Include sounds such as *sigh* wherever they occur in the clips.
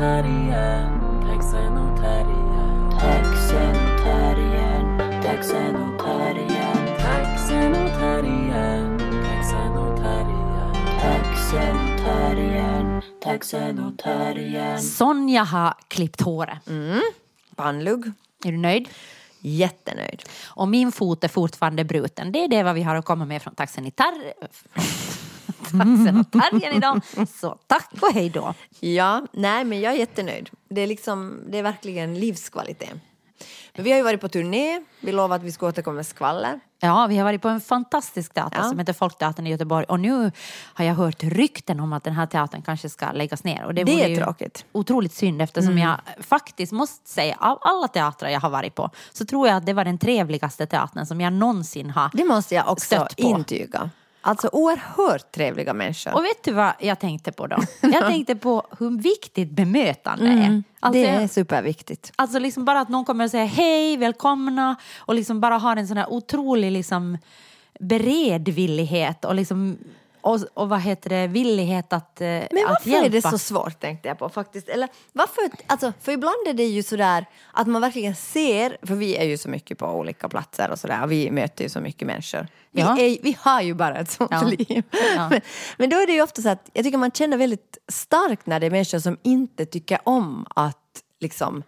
här igen. Taxen och terriern. Taxen och terriern. Taxen och terriern. Taxen och terriern. Taxen Taxenotarien, taxenotarien, Taxenotarien, taxenotarien, taxenotarien, taxenotarien. taxenotarien, taxenotarien. Sonja har klippt håret. Mm. Pannlugg. Är du nöjd? Jättenöjd. Och min fot är fortfarande bruten. Det är det vad vi har att komma med från taxen i tar... *laughs* taxenotarien idag. Så tack och hej då. Ja, nej men jag är jättenöjd. Det är liksom, det är verkligen livskvalitet. Men vi har ju varit på turné, vi lovade att vi skulle återkomma med skvaller. Ja, vi har varit på en fantastisk teater Ja. som heter Folkteatern i Göteborg. Och nu har jag hört rykten om att den här teatern kanske ska läggas ner. Och det, Det är tråkigt. Mm. Otroligt synd eftersom jag faktiskt måste säga, av alla teatrar jag har varit på, så tror jag att det var den trevligaste teatern som jag någonsin har Det måste jag också stött på. intyga. Alltså oerhört trevliga människor. Och vet du vad jag tänkte på då? *laughs* Jag tänkte på hur viktigt bemötande är. Alltså, det är superviktigt. Alltså liksom bara att någon kommer och säger hej, välkomna och liksom bara har en sån här otrolig liksom beredvillighet och liksom och, och vad heter det, villighet att, eh, Men att varför hjälpa. är det så svårt tänkte jag på faktiskt. Eller varför, alltså, för ibland är det ju sådär att man verkligen ser, för vi är ju så mycket på olika platser och sådär och vi möter ju så mycket människor. Vi, Ja. är, vi har ju bara ett sånt Ja. liv. Ja. Men, men då är det ju ofta så att jag tycker man känner väldigt starkt när det är människor som inte tycker om att liksom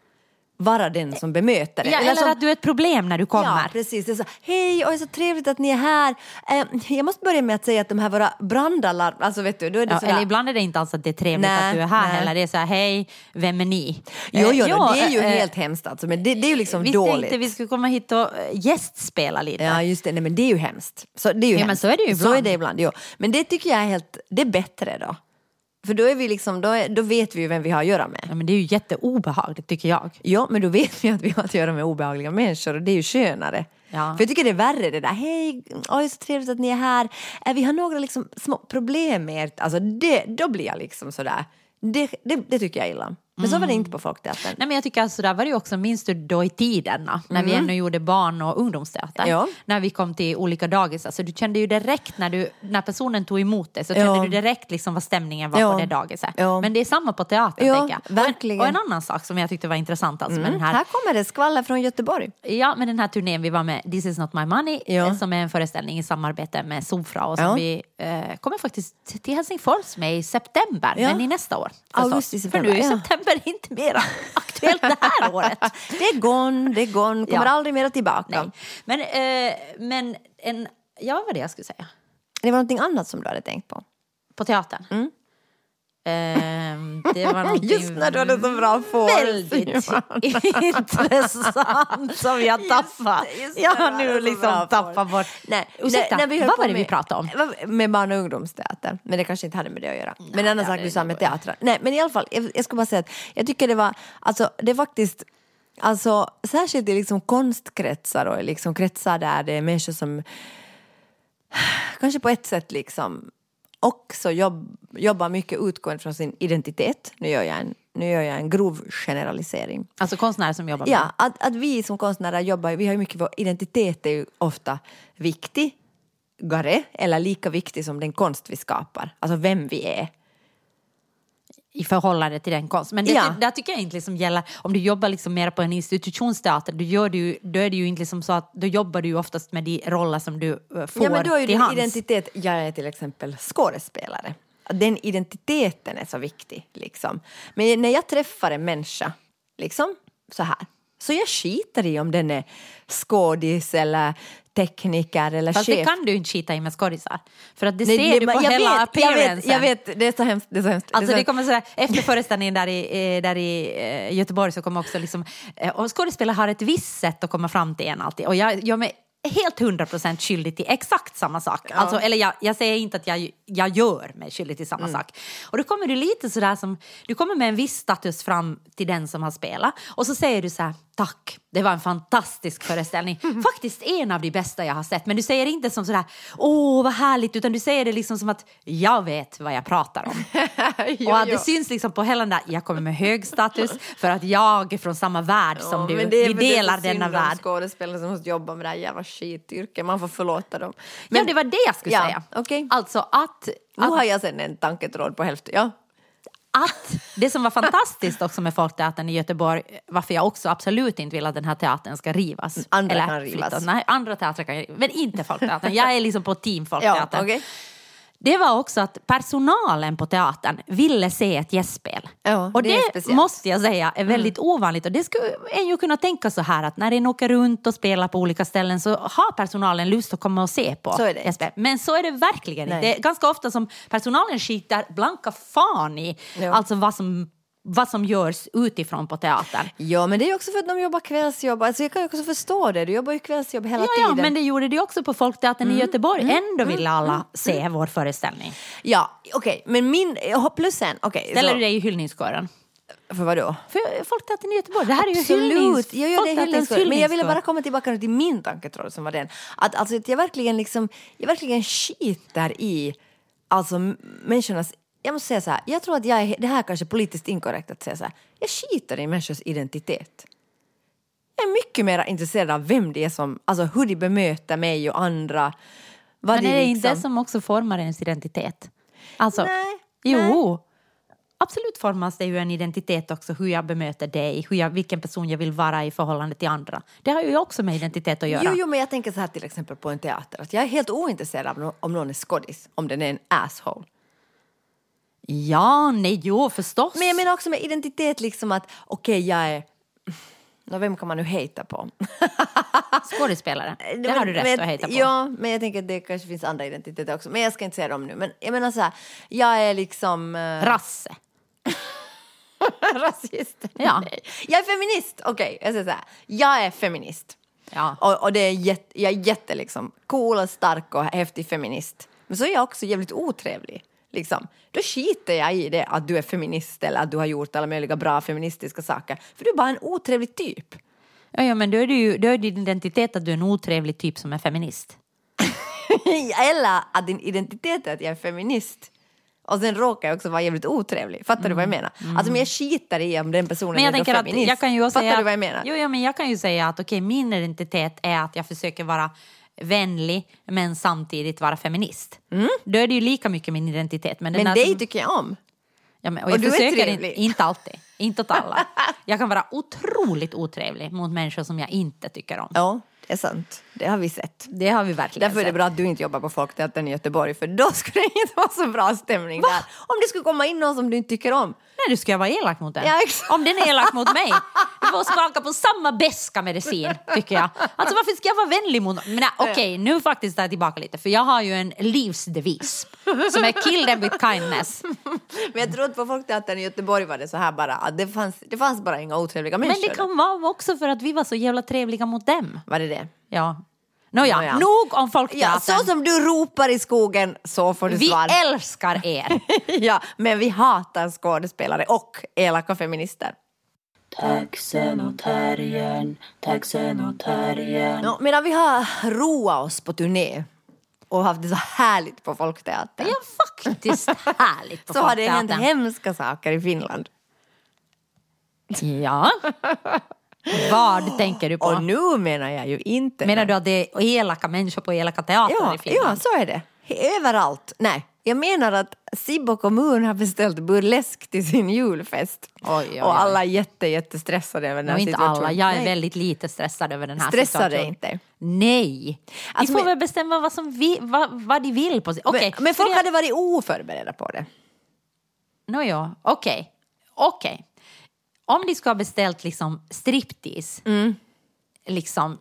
vara den som bemöter det. Ja, eller som, att du är ett problem när du kommer. Ja, precis. Det är så, Hej, oj så trevligt att ni är här. Eh, jag måste börja med att säga att de här våra brandalarm, alltså vet du, då är det Ja, sådär, eller ibland är det inte alls att det är trevligt Nej, att du är här nej. heller. Det är så här, hej, vem är ni? Jo, Eh, jo, ja, det är ju eh, helt hemskt alltså, men det, det är ju liksom Vi dåligt. tänkte vi skulle komma hit och gästspela lite. Ja, just det. Nej, men det är ju hemskt. Så, det är ju Ja, men hemskt. så är det ju Så är ibland. det ibland, jo. Men det tycker jag är helt, det är bättre då. För då är vi liksom, då, är, då vet vi ju vem vi har att göra med. Ja, men det är ju jätteobehagligt tycker jag. Ja, men då vet vi att vi har att göra med obehagliga människor och det är ju skönare. Ja. För jag tycker det är värre det där, hej, oj så trevligt att ni är här. Eh, Vi har några liksom små problem med ert, alltså det, då blir jag liksom sådär, det, det, det tycker jag illa om. Men så var det inte på Folkteatern. Nej, men jag tycker alltså, där var det ju också, minns du då i tiderna när vi ännu gjorde barn och ungdomsteater? Ja. När vi kom till olika dagis, alltså, du kände ju direkt när, du, när personen tog emot dig så Ja. kände du direkt liksom vad stämningen var Ja. på det dagiset. Ja. Men det är samma på teatern Ja, tänker jag. verkligen. Och en, och en annan sak som jag tyckte var intressant alltså, med den här Här kommer det skvaller från Göteborg. Ja, med den här turnén vi var med, This is not my money, Ja. eh, som är en föreställning i samarbete med Sofra och som Ja. vi eh, kommer faktiskt till Helsingfors med i september, Ja. men i nästa år. förstås. Augusti, För september, nu är ja. september inte mera aktuellt det här året. Det är gone, det är gone, kommer Ja. aldrig mer tillbaka. Nej. Men, eh, men en, ja, vad var det jag skulle säga? Det var någonting annat som du hade tänkt på. På teatern? Ehm, det var. *laughs* Just när du hade så bra väldigt *laughs* intressant som jag tappat. just jag har nu liksom tappat bort. Nej, Ursäkta, vi höll vad var det vi pratade om? Med barn och ungdomsteater. Men det kanske inte hade med det att göra. Men en annan sak du sa med teatrar. Nej, men i alla fall, jag, jag ska bara säga att jag tycker det var, alltså det är faktiskt Alltså särskilt i liksom konstkretsar och liksom kretsar där det är människor som *sighs* kanske på ett sätt liksom också jobb, jobbar mycket utgående från sin identitet. Nu gör jag en, nu gör jag en grov generalisering. Alltså konstnärer som jobbar med Ja, att, att vi som konstnärer jobbar, vi har ju mycket, vår identitet är ju ofta viktigare eller lika viktig som den konst vi skapar. Alltså vem vi är. I förhållande till den konst. Men det, Ja. där tycker jag inte liksom gäller, om du jobbar liksom mer på en institutionsteater, då, gör du, då är det ju inte liksom så att, då jobbar du ju oftast med de roller som du eh, får Ja, men då är ju till din hands. identitet, jag är till exempel skådespelare. Den identiteten är så viktig. Liksom. Men när jag träffar en människa, liksom så här, så jag skiter i om den är skådis eller tekniker eller Fast chef. det kan du inte skita i med skådisar. För att det Nej, ser du på jag hela vet, jag appearancen. vet, jag vet, det är så hemskt. Det är så hemskt. Alltså det kommer sådär, efter föreställningen där i, eh, där i eh, Göteborg så kommer också liksom, eh, och skådespelare har ett visst sätt att komma fram till en alltid. Och jag gör mig helt hundra procent skyldig till exakt samma sak. Alltså, eller jag, jag säger inte att jag, jag gör mig skyldig till Mm. samma sak. Och då kommer du lite sådär som, du kommer med en viss status fram till den som har spelat och så säger du så här, tack, det var en fantastisk föreställning. Faktiskt en av de bästa jag har sett. Men du säger inte som sådär, åh vad härligt, utan du säger det liksom som att jag vet vad jag pratar om. *laughs* och att det syns liksom på hela den där, jag kommer med hög status för att jag är från samma värld som du. men det är Vi för det är delar denna värld. skådespelare som måste jobba med det här jävla skityrket. Man får förlåta dem. ja, det var det jag skulle Ja, säga. okej. Alltså att, Nu att har jag sen en tanketråd på hälften. Ja. Att det som var fantastiskt också med Folkteatern i Göteborg, varför jag också absolut inte vill att den här teatern ska rivas. Andra eller kan rivas. flyttas. Nej, andra teatrar kan men inte Folkteatern. Jag är liksom på team Ja, Folkteatern. Det var också att personalen på teatern ville se ett gästspel. Ja, och det det. Mm. måste jag säga är väldigt ovanligt. Och det skulle en ju kunna tänka så här att när en åker runt och spelar på olika ställen så har personalen lust att komma och se på Så gästspel. Men så är det verkligen inte. Det är ganska ofta som personalen skiter blanka fan i Ja. alltså vad som, vad som görs utifrån på teatern. Ja, men det är också för att de jobbar kvällsjobb. Alltså jag kan också förstå det. Du jobbar ju kvällsjobb hela Ja, ja, tiden. men det gjorde det också på Folkteatern Mm. i Göteborg. Ändå ville alla se vår föreställning. Ja, okej. Men min... Plus en. Okej. Ställer så- du dig i hyllningskören? För vad då? För Folkteatern i Göteborg, det här är ju hyllnings, Absolut, jag gör det hyllningskör. Men jag ville bara komma tillbaka till min tanketråd som var den. Att, alltså, att jag, verkligen liksom, jag verkligen skiter i alltså, människornas... Jag måste säga så här, jag tror att jag är, det här är kanske politiskt inkorrekt att säga så här. Jag skiter i människors identitet. Jag är mycket mer intresserad av vem det är som, alltså hur de bemöter mig och andra. Vad Men de är det liksom, inte det som också formar ens identitet? Alltså, Nej, jo. Absolut formas det ju en identitet också, hur jag bemöter dig, hur jag, vilken person jag vill vara i förhållande till andra. Det har ju också med identitet att göra. Jo, jo, men jag tänker så här till exempel på en teater. Att jag är helt ointresserad av om någon är skådis, om den är en asshole. Ja, nej, jo, förstås. Men jag menar också med identitet liksom att okej, jag är... Nå, vem kan man nu hejta på? *laughs* Skådespelare, det har du rätt men, att hejta på. Ja, men jag tänker att det kanske finns andra identiteter också. Men jag ska inte säga dem nu. Men jag menar så här, jag är liksom... Uh, Rasse. *laughs* rasist. Ja. Nej. Jag är feminist, okej. jag säger så här. Jag är feminist. Ja. Och, och det är jätte, jag är jätte liksom cool och stark och häftig feminist. Men så är jag också jävligt otrevlig. Liksom. Då skiter jag i det att du är feminist eller att du har gjort alla möjliga bra feministiska saker. För du är bara en otrevlig typ. Ja, ja, men då är, ju, då är din identitet att du är en otrevlig typ som är feminist. *laughs* eller att din identitet är att jag är feminist. Och sen råkar jag också vara jävligt otrevlig. Fattar du vad jag menar? Alltså men jag skiter i om den personen Men jag är feminist. jag kan ju Fattar säga, du vad jag menar? Jo, ja, men jag kan ju säga att okej, min identitet är att jag försöker vara vänlig men samtidigt vara feminist. Då är det ju lika mycket min identitet. Men, Mm. men dig som- tycker jag om. ja, men, och och jag försöker trevlig. inte, inte alltid, inte åt alla. *laughs* Jag kan vara otroligt otrevlig mot människor som jag inte tycker om. Ja, det är sant. Det har vi sett. Det har vi verkligen Därför är det sett. bra att du inte jobbar på Folkteatern i Göteborg för då skulle *laughs* det inte vara så bra stämning där. Om det skulle komma in någon som du inte tycker om. Nej, du ska vara elak mot den. Ja. Om den är elak mot mig. Du får smaka på samma beska medicin, tycker jag. Alltså varför ska jag vara vänlig mot någon? Men okej, nu faktiskt tar jag tillbaka lite. För jag har ju en livsdevis som är kill them with kindness. Men jag tror att på Folkteatern i Göteborg var det så här bara att det fanns, det fanns bara inga otrevliga Men människor. det kan vara också för att vi var så jävla trevliga mot dem. Var det det? Ja. Nåja, Nåja. nog om Ja, Folkteatern. så som du ropar i skogen så får du vi svar. älskar er. *laughs* ja, men vi hatar skådespelare och elaka feminister. Taxen och terriern, taxen och terriern. Ja, medan vi har roat oss på turné och haft det så härligt på Folkteatern Det är faktiskt härligt på *laughs* så har det hänt hemska saker i Finland. Ja. *laughs* Vad tänker du på? Och nu menar jag ju inte... Menar du att det är elaka människor på elaka teatrar ja, i Finland? ja, så är det. Överallt. Nej, jag menar att Sibbo kommun har beställt burlesk till sin julfest. Oj, oj, oj. Och alla är jätte, jättestressade över den här No, inte situationen. alla, jag är Nej. väldigt lite stressad över den här Stressade situationen. inte. Nej. Alltså, vi får men- väl bestämma vad, som vi, vad, vad de vill på sig. Okej. Men, men folk för hade varit oförberedda på det. No, ja, okej. Okej. Om de ska ha beställt liksom striptease, Mm. liksom,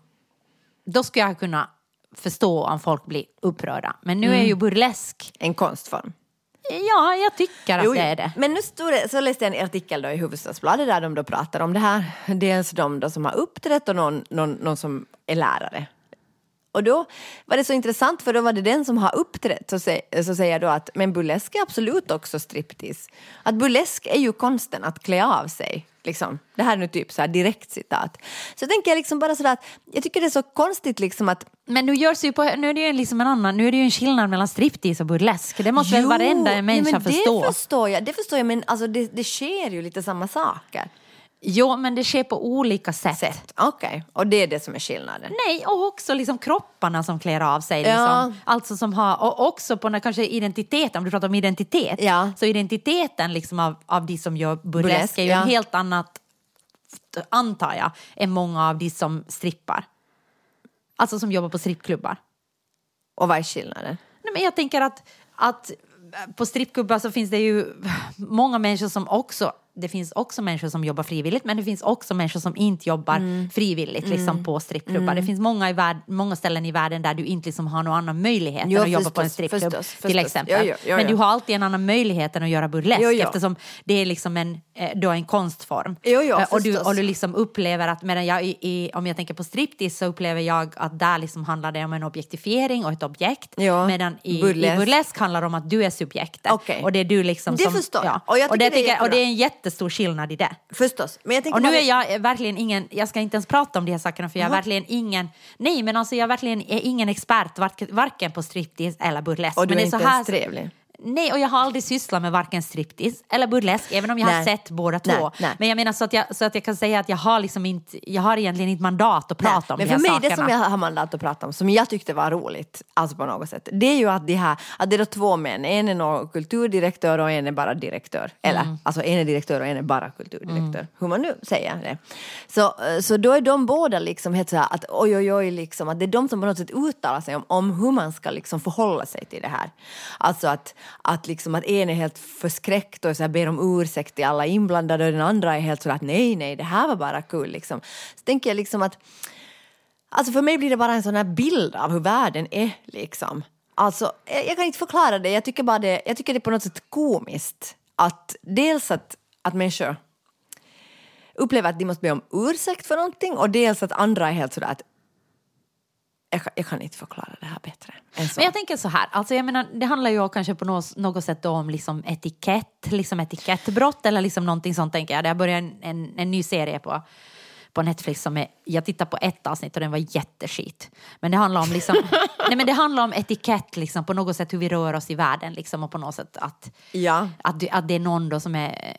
då skulle jag kunna förstå om folk blir upprörda. Men nu Mm. är ju burlesk, En konstform. ja, jag tycker att Jo, det är det. Men nu stod det, så läste jag en artikel då i Hufvudstadsbladet där de då pratar om det här. Dels de då som har uppträtt och någon, någon, någon som är lärare. Och då var det så intressant för då var det den som har uppträtt så, sä, så säger då att men burlesk är absolut också striptease. Att burlesk är ju konsten att klä av sig. Liksom. Det här är nu typ så här direkt citat. Så tänker jag liksom bara sådär att jag tycker det är så konstigt liksom att Men nu, görs ju på, nu är det ju liksom en annan, nu är det ju en skillnad mellan striptease och burlesk. Det måste väl varenda jo, människa men förstå. Det förstår jag, det förstår jag men alltså det, det sker ju lite samma saker. Jo, men det sker på olika sätt. Sätt. Okej, och det är det som är skillnaden. Nej, och också liksom kropparna som klär av sig. Ja. Liksom. Alltså som har, och också på när kanske identiteten, om du pratar om identitet, Ja. så identiteten liksom av, av de som gör burlesk, Burlesk, är ju ja. en helt annat, antar jag, än många av de som strippar. Alltså som jobbar på strippklubbar. Och vad är skillnaden? Nej, men jag tänker att, att på strippklubbar så finns det ju många människor som också det finns också människor som jobbar frivilligt men det finns också människor som inte jobbar Mm. frivilligt liksom, på strippklubbar. Det finns många, i värld, många ställen i världen där du inte liksom har någon annan möjlighet Jo, än att jobba på en förstås, strippklubb förstås, till förstås. exempel. Jo, jo, jo, men du har alltid en annan möjlighet än att göra burlesk eftersom det är liksom en, eh, då en konstform. Eh, och, du, förstås. och du liksom upplever att, medan jag i, i, om jag tänker på striptease så upplever jag att där liksom handlar det om en objektifiering och ett objekt. Medan i burlesk. i burlesk handlar det om att du är subjektet. Okej. Och det är du liksom Det som... förstår jag. Ja. Och jag Och, tycker det det är och det en jättestor skillnad i det. Förstås. Men jag tänker Och nu är jag verkligen ingen, jag ska inte ens prata om de här sakerna för jag är Jaha. verkligen ingen, nej men alltså jag verkligen är ingen expert varken, på striptease eller burlesk. Och du men är det inte så ens trevlig. Nej, och jag har aldrig sysslat med varken striptease eller burlesk, även om jag har Nej. sett båda Nej, två. nej. Men jag menar så att jag, så att jag kan säga att jag har liksom inte, jag har egentligen inte mandat att prata Nej, om men de här för mig, sakerna. det som jag har mandat att prata om, som jag tyckte var roligt, alltså på något sätt, det är ju att, de här, att det är två män, en är nå kulturdirektör och en är bara direktör. Eller, Mm. alltså en är direktör och en är bara kulturdirektör, hur man nu säger det. Så, så då är de båda liksom helt så här att oj, oj, oj, liksom, att det är de som på något sätt uttalar sig om, om hur man ska liksom förhålla sig till det här. Alltså att, att, liksom, att en är helt förskräckt och så här ber om ursäkt till alla inblandade och den andra är helt så att nej, nej, det här var bara kul. Liksom. Så tänker jag liksom att Alltså för mig blir det bara en sån här bild av hur världen är liksom. Alltså, jag, jag kan inte förklara det, jag tycker bara det, jag tycker det är på något sätt komiskt att dels att, att människor upplever att de måste be om ursäkt för någonting och dels att andra är helt sådär att jag, kan- jag kan inte förklara det här bättre än så. Men jag tänker så här, alltså jag menar, det handlar ju kanske på något, något sätt om liksom etikett, liksom etikettbrott eller liksom någonting sånt tänker jag. Det har börjat en, en, en ny serie på, på Netflix som är, jag tittade på ett avsnitt och den var jätteskit. Men det handlar om liksom, *laughs* nej men det handlar om etikett liksom på något sätt hur vi rör oss i världen liksom och på något sätt att, Ja. att, att det är någon då som är,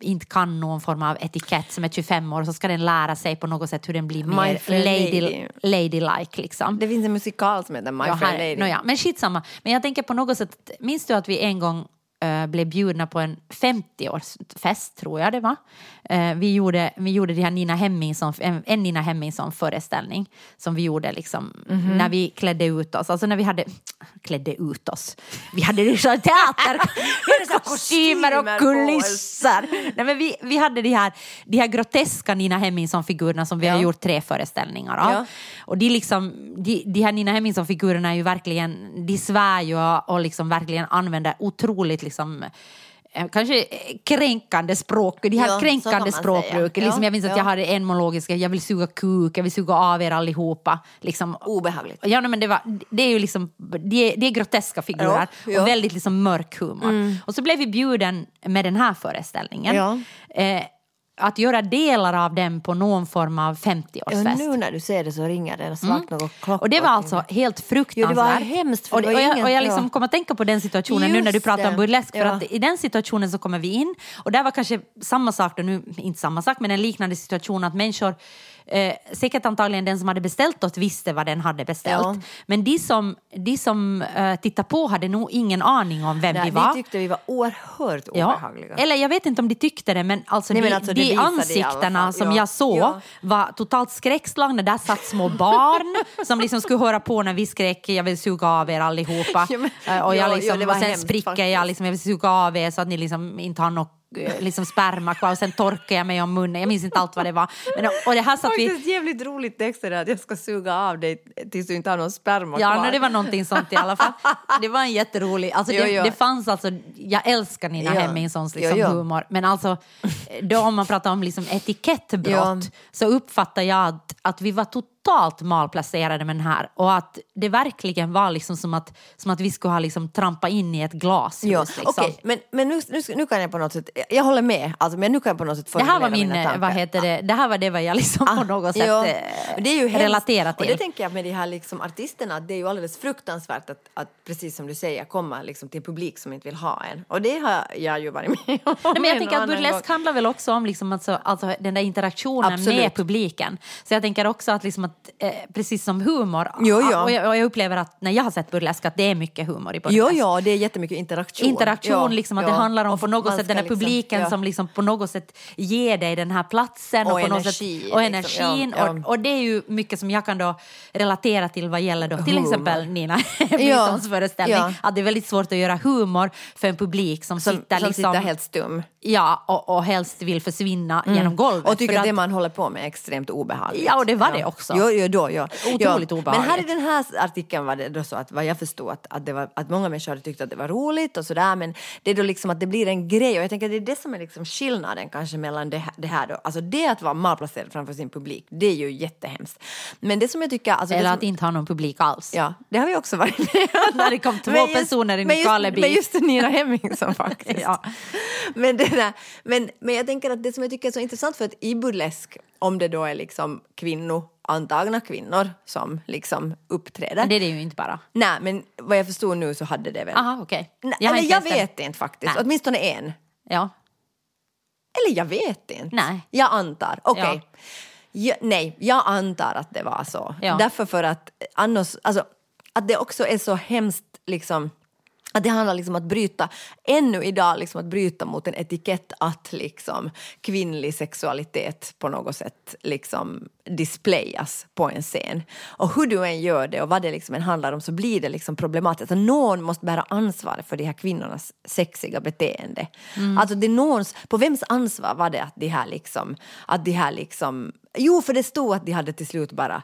inte kan någon form av etikett som är 25 år och så ska den lära sig på något sätt hur den blir My mer lady, Lady. ladylike liksom. Det finns en musikal som heter My Ja, här, Lady. nåja, men skitsamma. Men jag tänker på något sätt, minns du att vi en gång eh, blev bjudna på en 50-årsfest, tror jag det var. Eh, vi, gjorde, vi gjorde det här Nina Hemmingsson, en, en Nina Hemmingsson-föreställning som vi gjorde liksom, Mhm. när vi klädde ut oss. Alltså när vi hade, klädde ut oss, vi hade liksom teater, *laughs* kostymer och kulisser. Nej, men vi, vi hade de här, de här groteska Nina Hemmingsson-figurerna som vi Ja. har gjort tre föreställningar av. Ja. Och de, liksom, de, de här Nina Hemmingsson-figurerna är ju verkligen, de svär ju och, och liksom verkligen använder otroligt liksom eh, Kanske kränkande språk, de här kan kränkande man språkbruk. säga. Liksom, Ja, jag minns att ja. jag hade en monologisk, jag vill suga kuk, jag vill suga av er allihopa. Liksom, Obehagligt. Ja, men det, var, det är ju liksom, det är, det är groteska figurer. Mm. och väldigt liksom mörk humor. Och så blev vi bjuden med den här föreställningen. Eh, att göra delar av den på någon form av 50-årsfest. Ja, nu när du ser det så ringer det något klockor. Och det var alltså helt fruktansvärt. Jo, det var hemskt, för och, det var och, jag, och jag liksom ja. kom att tänka på den situationen nu när du Just pratar om burlesk. För Ja. att i den situationen så kommer vi in och där var kanske samma sak, då, nu, inte samma sak, men en liknande situation att människor Eh, säkert antagligen den som hade beställt oss visste vad den hade beställt. Ja. Men de som, de som eh, tittade på hade nog ingen aning om vem Nej, vi var. Vi tyckte vi var oerhört Ja, obehagliga. eller jag vet inte om de tyckte det, men alltså, Nej, de, men alltså, de ansiktena som Ja, jag såg var totalt skräckslagna. Där satt små barn *laughs* som liksom skulle höra på när vi skrek jag vill suga av er allihopa. Men- Eh, och, jag ja, liksom, och sen hemskt spricker jag, liksom, jag vill suga av er så att ni liksom inte har något liksom sperma kvar och sen torkar jag mig om munnen. Jag minns inte allt vad det var. Men, och det här satt vi... Faktiskt jävligt roligt text att jag ska suga av dig tills du inte har någon sperma Ja, kvar. no, det var någonting sånt i alla fall. Det var en jätterolig... Alltså, Jo, det, jo. det fanns alltså... Jag älskar Nina Ja. Hemmingssons liksom, Jo, humor. Men alltså, då om man pratar om liksom etikettbrott Ja. så uppfattar jag att, att vi var totalt totalt malplacerade med den här och att det verkligen var liksom som att, som att vi skulle ha liksom trampat in i ett glashus. Ja, liksom. okej, men, men nu, nu, nu kan jag på något sätt, jag håller med, alltså, men nu kan jag på något sätt Det här var formulera min, mina eh, tankar. vad heter det, det här var det vad jag liksom på något sätt Ja, eh, det är ju hemskt. relaterar Och till. det tänker jag med de här liksom artisterna, det är ju alldeles fruktansvärt att, att precis som du säger komma liksom till en publik som inte vill ha en. Och det har jag ju varit med om. Nej, men jag tänker att burlesk handlar väl också om liksom alltså, alltså den där interaktionen Absolut. med publiken. Så jag tänker också att, liksom att eh, precis som humor, Jo, jo. Och, jag, och jag upplever att när jag har sett burlesk att det är mycket humor i burlesk. Jo, ja, det är jättemycket interaktion. interaktion, Ja, liksom att ja. det handlar om Och på något sätt den ska där publiken ja. som liksom på något sätt ger dig den här platsen Och något energi, sätt, och liksom, energin. ja, ja. Och, och det är ju mycket som jag kan då relatera till vad gäller då, till Humor. exempel Nina *laughs* Bryssons föreställning. ja. Att det är väldigt svårt att göra humor för en publik som, Som, sitter, som liksom, sitter helt stum. Ja, och, och helst vill försvinna genom golvet. Och tycker För att det man håller på med är extremt obehagligt. Ja, och det var det också. Jo, jo, då, ja. Otroligt ja. obehagligt. Men här i den här artikeln var det då så att vad jag förstod att, att, det var, att många människor hade tyckt att det var roligt och sådär men det är då liksom att det blir en grej och jag tänker att det är det som är liksom skillnaden kanske mellan det här, det här då. Alltså det att vara malplacerad framför sin publik, det är ju jättehemskt. Men det som jag tycker... Alltså Eller det att som, inte ha någon publik alls. Ja, det har vi också varit med om. *laughs* När det kom två just- personer in i Karleby. Men just Nina Hemmingsson *laughs* faktiskt. Ja. men, det där, men, men jag tänker att det som jag tycker är så intressant för att i burlesk, om det då är liksom kvinnor, antagna kvinnor som liksom uppträder. Men det är det ju inte bara. Nej, men vad jag förstod nu så hade det väl... Aha, okej. Nej, Jag eller jag vet inte faktiskt, Nej. åtminstone en. Ja. Eller jag vet inte. Nej. Jag antar. Okej. Ja, nej, jag antar att det var så. Ja. Därför för att annars, alltså, att det också är så hemskt liksom att det handlar liksom om att bryta, ännu idag, liksom att bryta mot en etikett att liksom kvinnlig sexualitet på något sätt liksom displayas på en scen. Och hur du än gör det och vad det liksom än handlar om så blir det liksom problematiskt. Alltså någon måste bära ansvar för de här kvinnornas sexiga beteende. Alltså det är någons, på vems ansvar var det att de här liksom, att de här liksom, jo för det stod att de hade till slut bara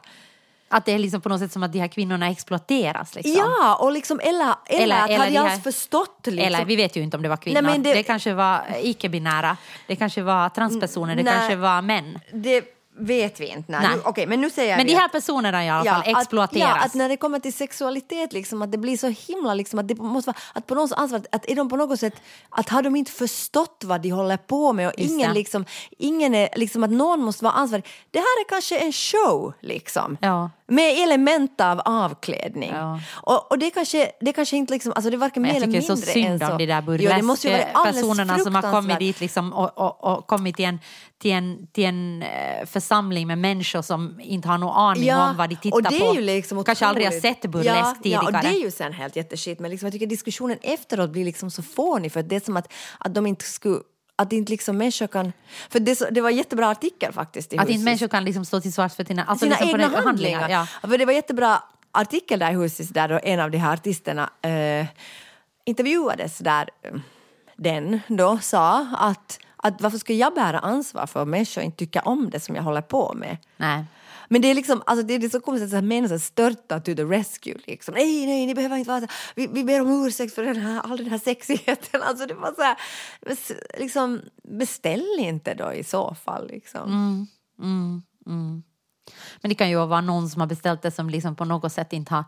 Att det är liksom på något sätt som att de här kvinnorna exploateras. Liksom. Ja, och liksom, eller, eller, Eller- att eller hade de jag alls förstått liksom, Eller vi vet ju inte om det var kvinnor. Nej, det... det- kanske var icke-binära. Det kanske var transpersoner. Det Nej. kanske var män. Det vet vi inte. Nej. Nej. Nu, Okej, men nu säger Men vi de att- här personerna i alla fall att, exploateras. ja, att när det kommer till sexualitet, liksom, att det blir så himla... Liksom, att det måste vara, att på något ansvar, att är de på något sätt... Att har de inte förstått vad de håller på med och Just ingen, det. liksom, ingen är... Liksom, att någon måste vara ansvarig. Det här är kanske en show, liksom. Ja. Med element av avklädning. Ja. Och, och det kanske, det kanske inte liksom... Alltså det är varken mer jag eller tycker mindre så än synd så. om de där Jo, det måste ju vara alldeles burlesk-personerna som har kommit dit liksom och, och, och kommit till en, till, en, till en eh, församling med människor som inte har någon aning om vad de tittar och det är på. Ju liksom Kanske aldrig har sett burlesk ja, tidigare. Ja, och det är ju sen helt jätteskit. Men liksom, jag tycker diskussionen efteråt blir liksom så fånig för det är som att, att de inte skulle att inte liksom människor kan... För det, det var en jättebra artikel faktiskt. Att inte människor kan liksom stå till svars för sina, alltså sina liksom egna den- handlingar. Ja. För det var jättebra artikel där i Husis där då en av de här artisterna eh, intervjuades där eh, den då sa att, att varför ska jag bära ansvar för att människor inte tycker om det som jag håller på med? Nej. Men det är liksom, alltså det är så konstigt att människor störtar to the rescue liksom. Nej, nej, ni behöver inte vara så. Vi, vi ber om ursäkt för den här, all den här sexigheten. *laughs* Alltså det var så här, liksom, beställ inte då i så fall liksom. Mm, mm, mm. Men det kan ju vara någon som har beställt det som liksom på något sätt inte har,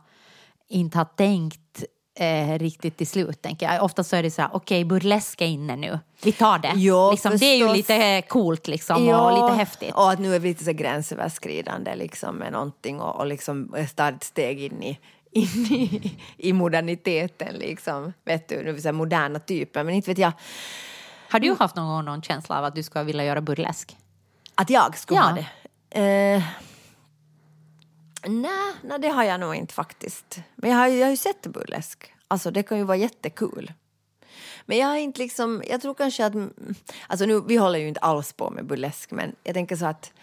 inte har tänkt eh, riktigt till slut. Tänker jag. Ofta så är det så här, okej burlesk är inne nu, vi tar det. Jo, liksom, det är ju lite coolt liksom, Ja, och lite häftigt. Och att nu är vi lite så gränsöverskridande liksom med någonting och, och liksom ett steg in i in i, i moderniteten liksom. Vet du, nu säga moderna typer, men inte vet jag Har du haft någon gång någon känsla av att du skulle vilja göra burlesk? att jag skulle Ja. ha det. Eh, nej, nej, det har jag nog inte faktiskt. Men jag har, ju- jag har ju sett burlesk. Alltså det kan ju vara jättekul. Men jag har inte liksom, jag tror kanske att, alltså nu, vi håller ju inte alls på med burlesk men jag tänker så att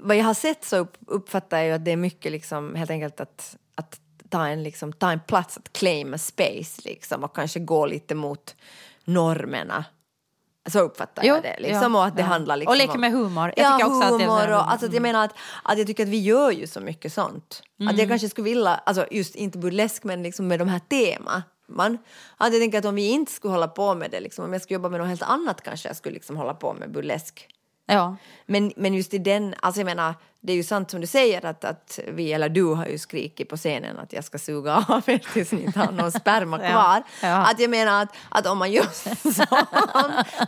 vad jag har sett så uppfattar jag ju att det är mycket liksom helt enkelt att, att ta, en, liksom, ta en plats, att claim a space liksom och kanske gå lite mot normerna. Så uppfattar Jo, jag det. Liksom, ja, och att det ja. handlar liksom Och leka om- med humor. Jag ja, att humor så här- och, alltså, att jag menar att, att jag tycker att vi gör ju så mycket sånt. Att Mm. jag kanske skulle vilja, alltså just inte burlesk men liksom med de här teman. Man, att jag tänker att om vi inte skulle hålla på med det, liksom, om jag skulle jobba med något helt annat kanske jag skulle liksom hålla på med burlesk. Ja. Men, men just i den, alltså jag menar, det är ju sant som du säger att, att vi, eller du har ju skrikit på scenen att jag ska suga av er tills ni inte har någon sperma *laughs* Ja, kvar. ja. Att jag menar att, att om man gör *laughs* sånt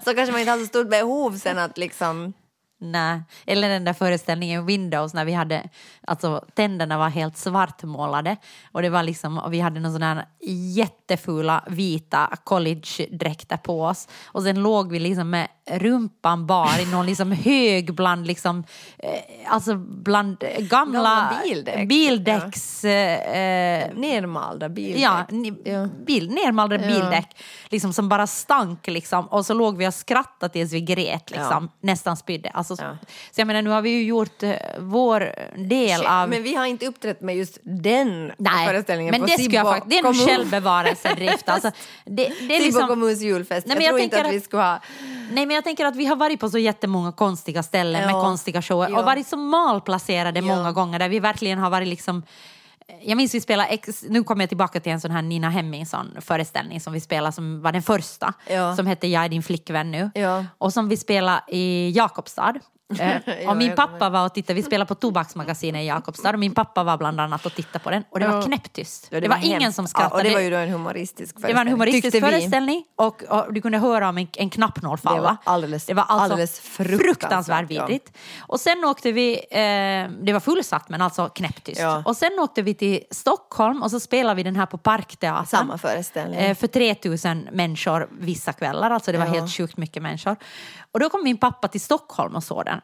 så kanske man inte har så stort behov sen att liksom Nej, eller den där föreställningen Windows när vi hade, alltså tänderna var helt svartmålade och det var liksom, och vi hade någon sån här jättefula vita collegedräkter på oss och sen låg vi liksom med rumpan bar i någon liksom *laughs* hög bland liksom, eh, alltså bland gamla, bildäck. bildäcks eh, eh, nermalda bildäck. Ja, ni, bil, nermalda bildäck liksom, som bara stank. Liksom. Och så låg vi och skrattade tills vi grät, liksom, nästan spydde. Alltså, Ja. Så jag menar, nu har vi ju gjort eh, vår del av... Men vi har inte uppträtt med just den föreställningen men på det, jag Sibbo faktiskt, det är en självbevarelsedrift. Alltså, *laughs* det, det är liksom, kommuns julfest. Nej, men jag, jag tror inte tänker att vi att- skulle ha... Nej men jag tänker att vi har varit på så jättemånga konstiga ställen med Ja. konstiga shower Ja. och varit så malplacerade Ja. många gånger där vi verkligen har varit liksom jag minns vi spelade, ex, nu kommer jag tillbaka till en sån här Nina Hemmingsson föreställning som vi spelade som var den första. Ja. Som hette Jag är din flickvän nu. Ja. Och som vi spelade i Jakobstad. Eh, *laughs* Ja, och min pappa var och tittade, vi spelade på Tobaksmagasinet i Jakobstad och min pappa var bland annat och tittade på den och det var Ja. knäpptyst. Ja, det, var, hemskt. ingen som Ja, skrattade. och det var ju då en humoristisk föreställning. Det var en humoristisk tyckte föreställning och, och du kunde höra om en, en knappnål falla. Det var alldeles- det var alltså alldeles fruktansvärt, fruktansvärt ja. vidrigt. Och sen åkte vi, eh, det var fullsatt men alltså knäpptyst. Ja. Och sen åkte vi till Stockholm och så spelade vi den här på Parkteatern. Samma föreställning. Eh, för 3000 människor vissa kvällar, alltså det var Ja. helt sjukt mycket människor. Och då kom min pappa till Stockholm och såg den.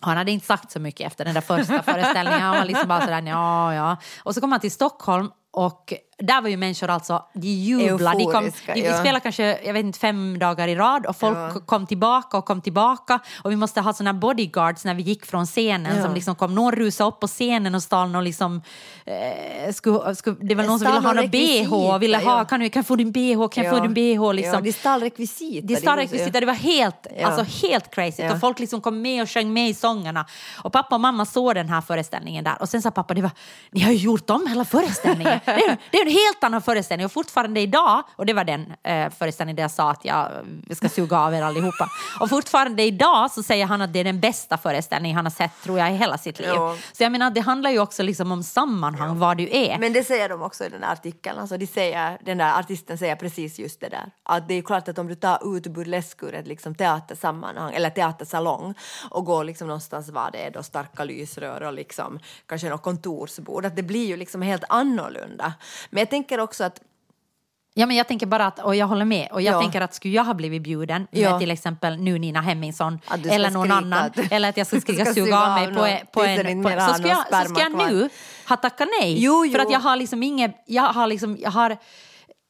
Han hade inte sagt så mycket efter den där första föreställningen. Han var liksom bara sådär, ja, ja. Och så kom han till Stockholm och där var ju människor alltså, de jublade. De kom, de. Vi spelade kanske, jag vet inte, fem dagar i rad och folk Ja. kom tillbaka och kom tillbaka. Och vi måste ha sådana bodyguards när vi gick från scenen Ja. som liksom kom, någon rusade upp på scenen och stal någon liksom, eh, skulle, skulle, det var någon som ville ha någon bh ville ha, ja. kan, du, kan få din bh, kan Ja. få din bh liksom. Ja, de stal rekvisita. De stal rekvisita, det var helt, alltså helt crazy. Och folk liksom kom med och sjöng med i sångerna. Och pappa och mamma såg den här föreställningen där. Och sen sa pappa, det var, ni har ju gjort om hela föreställningen. Det, är, det är en helt annan föreställning. Och fortfarande idag, och det var den eh, föreställningen där jag sa att jag ska suga av er allihopa. Och fortfarande idag så säger han att det är den bästa föreställningen han har sett, tror jag, i hela sitt liv. Ja. Så jag menar, det handlar ju också liksom om sammanhang, vad du är. Men det säger de också i den här artikeln. Alltså de säger, den där artisten säger precis just det där. Att det är klart att om du tar ut burlesk ur ett liksom teatersammanhang eller teatersalong och går liksom någonstans var det är då starka lysrör och liksom kanske något kontorsbord, att det blir ju liksom helt annorlunda. Men jag tänker också att Ja, men jag tänker bara att, och jag håller med, och jag Ja. tänker att skulle jag ha blivit bjuden Ja. med till exempel nu Nina Hemmingsson eller någon skrika annan, eller att jag ska skrika ska suga av mig på, en- på en... På, så, någon jag, så ska sperma jag nu ha tackat nej. Jo, För jo. att jag har liksom inget, jag har liksom, jag har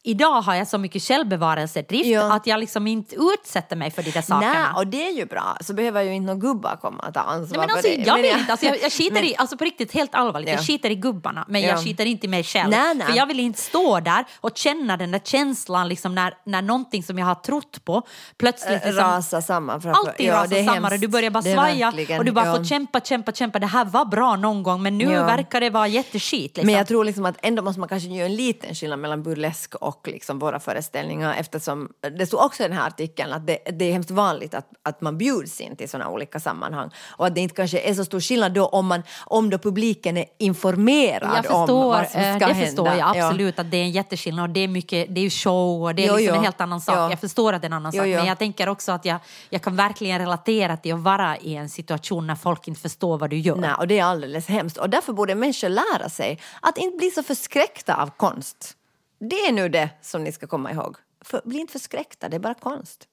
Idag har jag så mycket självbevarelsedrift Ja. att jag liksom inte utsätter mig för de där sakerna. nej, och det är ju bra, så behöver ju inte några gubbar komma och ta ansvar Nej, men alltså, för det. jag vill inte, alltså, jag, jag skiter men- i, alltså på riktigt helt allvarligt, Ja. jag skiter i gubbarna men Ja. jag skiter inte i mig själv. Nej, nej. För jag vill inte stå där och känna den där känslan liksom när, när någonting som jag har trott på plötsligt liksom, Rasa samman framför. Allting Ja, rasar samman och du börjar bara svaja och du bara ja. får kämpa, kämpa, kämpa. Det här var bra någon gång men nu verkar det vara jätteskit. Liksom. Men jag tror liksom att ändå måste man kanske göra en liten skillnad mellan burlesk och liksom våra föreställningar eftersom det stod också i den här artikeln att det, det är hemskt vanligt att, att man bjuds in till sådana olika sammanhang och att det inte kanske är så stor skillnad då om, man, om då publiken är informerad jag förstår, om vad som ska eh, det hända. förstår jag Ja. absolut att det är en jätteskillnad och det är mycket, det är ju show och det är Jo, liksom jo. en helt annan sak. Ja. Jag förstår att det är en annan Jo, sak jo. men jag tänker också att jag, jag kan verkligen relatera till att vara i en situation när folk inte förstår vad du gör. Nej, och det är alldeles hemskt. Och därför borde människor lära sig att inte bli så förskräckta av konst. Det är nu det som ni ska komma ihåg. För, bli inte förskräckta, det är bara konst.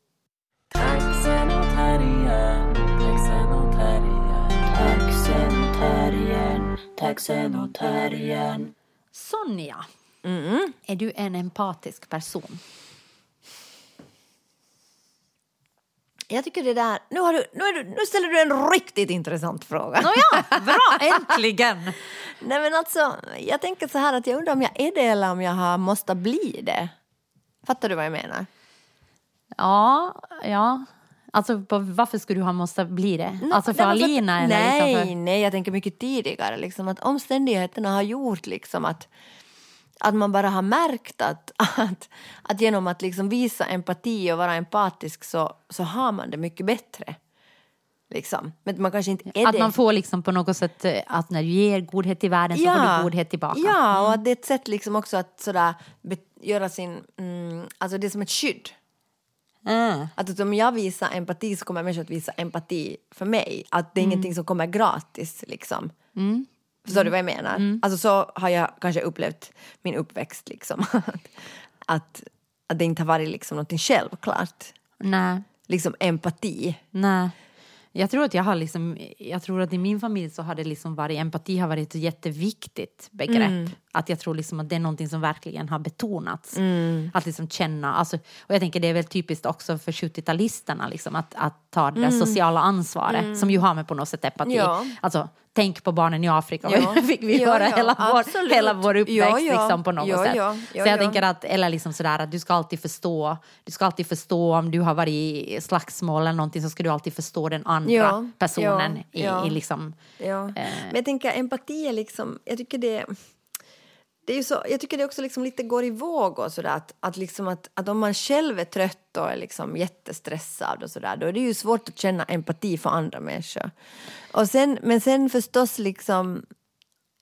Taxen och terriern, taxen och terriern. Taxen och terriern, taxen och terriern. Sonja, Mm. är du en empatisk person? Jag tycker det där... Nu, har du, nu, är du, nu ställer du en riktigt intressant fråga. Nåja, bra, *laughs* äntligen! Nej men alltså, jag tänker så här att jag undrar om jag är det eller om jag har måste bli det. Fattar du vad jag menar? Ja, ja. Alltså varför skulle du ha måste bli det? alltså för men Alina att- eller Nej, liksom för... nej, jag tänker mycket tidigare. Liksom, att omständigheterna har gjort liksom att, att man bara har märkt att, *laughs* att, att genom att liksom visa empati och vara empatisk så, så har man det mycket bättre. Liksom. Men man kanske inte är Att det. man får liksom på något sätt, eh, att när du ger godhet till världen så får du godhet tillbaka. Ja, och att det är ett sätt liksom också att sådär göra sin, mm, alltså det är som ett skydd. Mm. Att om jag visar empati så kommer människor att visa empati för mig. Att det är Mm. ingenting som kommer gratis liksom. Förstår du vad jag menar? Mm. Alltså så har jag kanske upplevt min uppväxt liksom. *laughs* att, att det inte har varit liksom någonting självklart. Nej. Liksom empati. Nej. Jag tror att jag har liksom, jag tror att i min familj så har det liksom varit, empati har varit ett jätteviktigt begrepp. Att jag tror liksom att det är någonting som verkligen har betonats. Att liksom känna, alltså, och jag tänker det är väl typiskt också för 70-talisterna liksom, att, att ta det där sociala ansvaret som ju har med på något sätt empati. Ja. Alltså, tänk på barnen i Afrika, Ja. *laughs* fick vi Ja, höra ja, hela, vår, absolut. hela vår uppväxt Ja. Liksom, på något sätt. så jag ja. tänker att, eller liksom sådär att du ska alltid förstå, du ska alltid förstå om du har varit i slagsmål eller någonting så ska du alltid förstå den andra personen i, i liksom... Ja. Men jag tänker empati är liksom, jag tycker det det är ju så, jag tycker det också liksom lite går i våg och sådär att, att, liksom att, att om man själv är trött och är liksom jättestressad och sådär då är det ju svårt att känna empati för andra människor. Och sen, men sen förstås liksom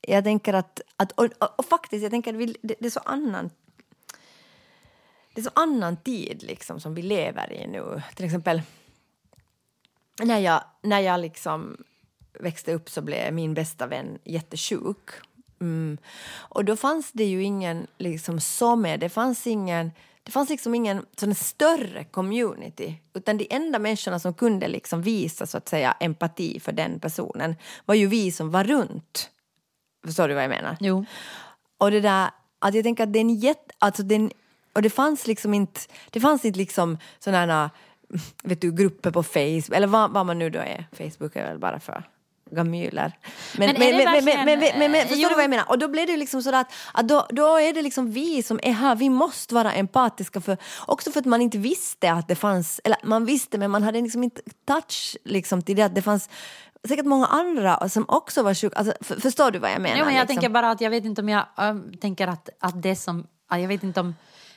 jag tänker att, att och, och, och faktiskt jag tänker att vi, det, det är så annan det är så annan tid liksom som vi lever i nu. Till exempel när jag, när jag liksom växte upp så blev min bästa vän jättesjuk. Mm. Och då fanns det ju ingen liksom så med, det fanns ingen det fanns liksom ingen sån större community utan de enda människorna som kunde liksom visa så att säga empati för den personen var ju vi som var runt. Förstår du vad jag menar? Jo. Och det där, att jag tänker att det är en jätte, alltså den, och det fanns liksom inte, det fanns inte liksom sådana vet du, grupper på Facebook, eller vad, vad man nu då är, Facebook är väl bara för gamyler. Men, Men men, men, men, verkligen- men, men, förstår Jo. du vad jag menar? Och då blev det liksom sådär att, att då, då är det liksom vi som är här, vi måste vara empatiska för, också för att man inte visste att det fanns, eller man visste men man hade liksom inte touch liksom till det att det fanns säkert många andra som också var sjuka. Alltså, för, förstår du vad jag menar? Jo, men jag liksom? tänker bara att jag vet inte om jag ähm, tänker att, att det som, jag vet inte om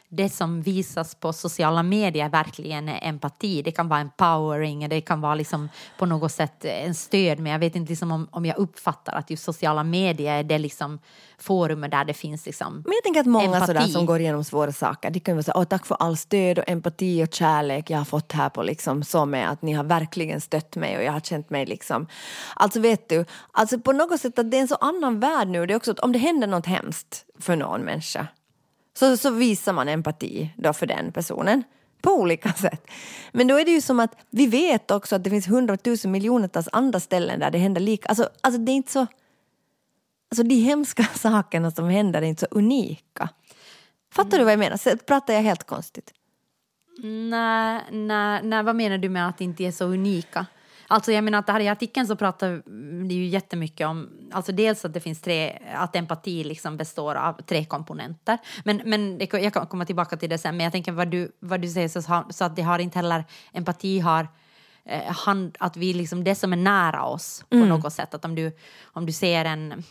det som visas på sociala medier verkligen är empati. Det kan vara empowering, det kan vara liksom på något sätt en stöd, men jag vet inte liksom om, om jag uppfattar att just sociala medier är det liksom forumet där det finns liksom Men jag tänker att många sådär som går igenom svåra saker, de kan ju vara så Åh, tack för all stöd och empati och kärlek jag har fått här på liksom så med att ni har verkligen stött mig och jag har känt mig liksom. Alltså vet du, alltså på något sätt att det är en så annan värld nu, det är också att om det händer något hemskt för någon människa så, så visar man empati då för den personen på olika *laughs* sätt. Men då är det ju som att vi vet också att det finns hundratusen miljonertals andra ställen där det händer lika. Alltså, alltså det är inte så... Alltså de hemska *laughs* sakerna som händer är inte så unika. Fattar du vad jag menar? Så pratar jag helt konstigt? Nej, nej, nej, vad menar du med att det inte är så unika? Alltså jag menar att här i artikeln så pratar det ju jättemycket om, alltså dels att det finns tre, att empati liksom består av tre komponenter. Men, men det, jag kan komma tillbaka till det sen, men jag tänker vad du, vad du säger så, så att det har inte heller, empati har eh, hand, att vi liksom, det som är nära oss på något sätt, att om du, om du ser en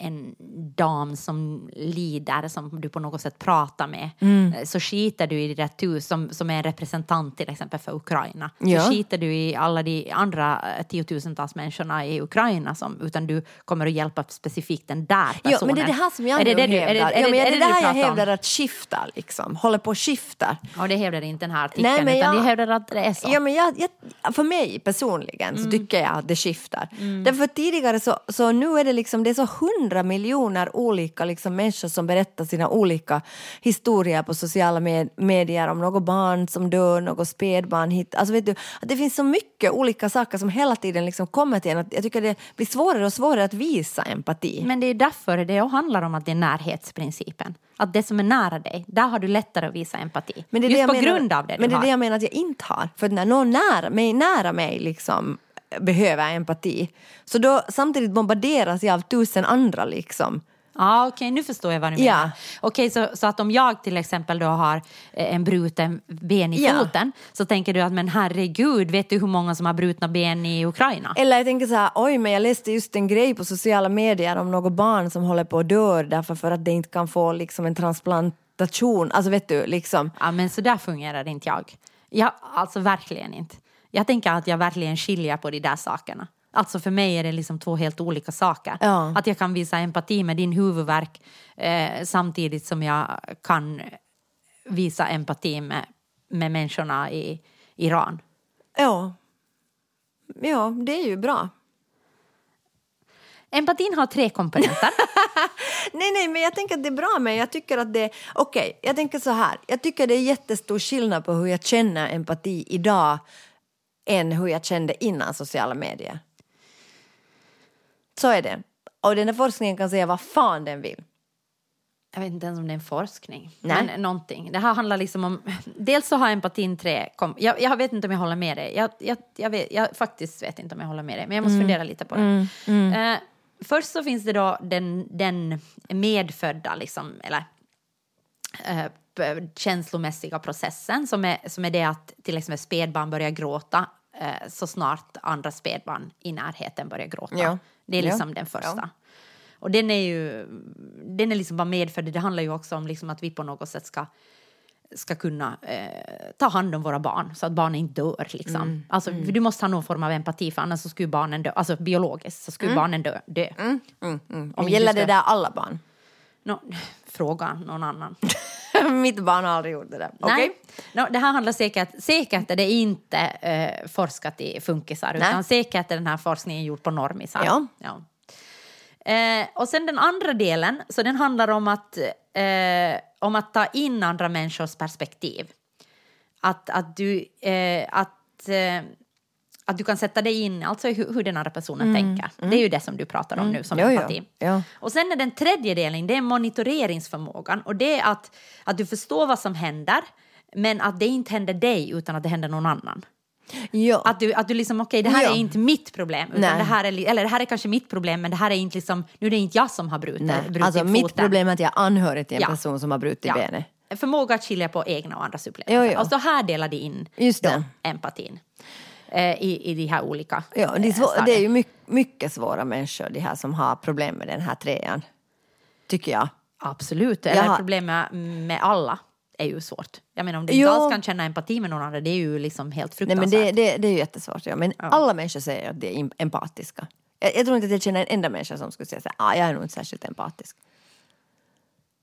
en dam som lider, som du på något sätt pratar med, Mm. eh, så skiter du i det tu som, som är en representant till exempel för Ukraina. Ja. Så skiter du i alla de andra eh, tiotusentals människorna i Ukraina, som, utan du kommer att hjälpa specifikt den där personen. Ja, men det är det här som jag är det det hävdar. är det, är ja, det, men är det, det, är det här jag hävdar att skifta liksom, håller på att skifta. Ja, det hävdar inte den här artikeln, Nej, men utan jag- de hävdar att det är så. Ja, men jag, jag, för mig personligen Mm. så tycker jag att det skiftar. Därför att tidigare så, så nu är det liksom det är så hundra miljoner olika liksom människor som berättar sina olika historier på sociala med, medier om något barn som dör, något spädbarn hit. Alltså vet du, att det finns så mycket olika saker som hela tiden liksom kommer till en. Att jag tycker det blir svårare och svårare att visa empati. Men det är därför det handlar om att det är närhetsprincipen. Att det som är nära dig, där har du lättare att visa empati. Men det är Just det jag på menar, grund av det Men det är det jag menar att jag inte har. För när någon nära mig, nära mig liksom behöver empati så då samtidigt bombarderas jag av tusen andra liksom. Ja, okej, nu förstår jag vad du menar. Okej, så, så att om jag till exempel då har eh, en bruten ben i Ja. foten så tänker du att men herregud, vet du hur många som har brutna ben i Ukraina? Eller jag tänker så här, oj men jag läste just en grej på sociala medier om något barn som håller på att dö därför för att det inte kan få liksom en transplantation. Alltså vet du, liksom. Ja, men så där fungerar inte jag. Ja, alltså verkligen inte. Jag tänker att jag verkligen skiljer på de där sakerna. Alltså för mig är det liksom två helt olika saker. Ja. Att jag kan visa empati med din huvudvärk eh, samtidigt som jag kan visa empati med, med människorna i Iran. Ja. Ja, det är ju bra. Empatin har tre komponenter. *laughs* Nej, nej, men jag tänker att det är bra, men jag tycker att det... Okej, jag tänker så här. Jag tycker det är jättestor skillnad på hur jag känner empati idag än hur jag kände innan sociala medier. Så är det. Och den där forskningen kan säga vad fan den vill. Jag vet inte ens om det är en forskning. Nej. Men någonting. Det här handlar liksom om... Dels så har empatin tre... Kom, jag, jag vet inte om jag håller med dig. Jag, jag, jag, vet, jag faktiskt vet inte om jag håller med dig. Men jag måste fundera lite på det. Eh, först så finns det då den, den medfödda, liksom, eller p- känslomässiga processen som är, som är det att till exempel spädbarn börjar gråta eh, så snart andra spädbarn i närheten börjar gråta. Ja. Det är Ja. liksom den första. Ja. Och den är ju den är liksom bara medfödd. Det handlar ju också om liksom att vi på något sätt ska, ska kunna eh, ta hand om våra barn så att barnen inte dör. Liksom. Mm. Alltså, för Du måste ha någon form av empati för annars så skulle barnen dö. Alltså biologiskt så skulle barnen dö. dö. Mm, mm. Om Om gäller du det ska- där alla barn? Nå, fråga någon annan. *laughs* Mitt barn har aldrig gjort det där. Nej, Nå, det här handlar säkert, säkert är det inte eh, forskat i funkisar Nej. utan säkert är den här forskningen gjord på normisar. Ja. Ja. Eh, och sen den andra delen, så den handlar om att, eh, om att ta in andra människors perspektiv. Att, att, du, eh, att, eh, att du kan sätta dig in alltså hur, hur den andra personen tänker. Det är ju det som du pratar om nu som Mm. Jo, jo. empati. Ja. Och sen är den tredje delen, det är monitoreringsförmågan. Och det är att, att du förstår vad som händer, men att det inte händer dig utan att det händer någon annan. Ja. Att du, att du liksom, okej det här Ja. är inte mitt problem, utan Nej. det här är, eller det här är kanske mitt problem, men det här är inte liksom, nu är det inte jag som har brutit, Nej. brutit Alltså mitt foten. problem är att jag är anhörig till en Ja. person som har brutit benet. Förmåga att skilja på egna och andras upplevelser. Jo, jo. Och så här delar de in Just då, det. empatin eh, i, i de här olika Ja, det, är eh, svår, det är ju mycket, mycket svåra människor, de här som har problem med den här trean. Tycker jag. Absolut, eller Jag har- problem med, med alla är ju svårt. Jag menar om du Jo. inte alls kan känna empati med någon annan, det är ju liksom helt Nej, fruktansvärt. men det, det, det är ju jättesvårt. Ja. Men alla människor säger att de är em- empatiska. Jag, jag tror inte att jag känner en enda människa som skulle säga här, ah, jag är nog inte särskilt empatisk.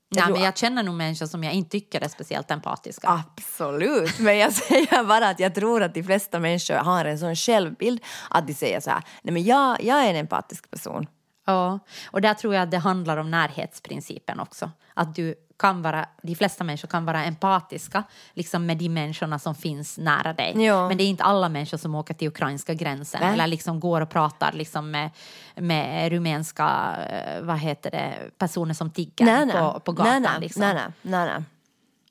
Nej, tror- men jag känner nog människor som jag inte tycker är speciellt empatiska. Absolut, men jag *laughs* säger bara att jag tror att de flesta människor har en sån självbild att de säger så här, nej men jag, jag är en empatisk person. Ja, och där tror jag att det handlar om närhetsprincipen också. Att du kan vara, de flesta människor kan vara empatiska liksom med de människorna som finns nära dig. Ja. Men det är inte alla människor som åker till ukrainska gränsen Nej. eller liksom går och pratar liksom med, med rumänska eh, vad heter det, personer som tigger på, på gatan. nej, nej, liksom. nej, nej, nej, nej.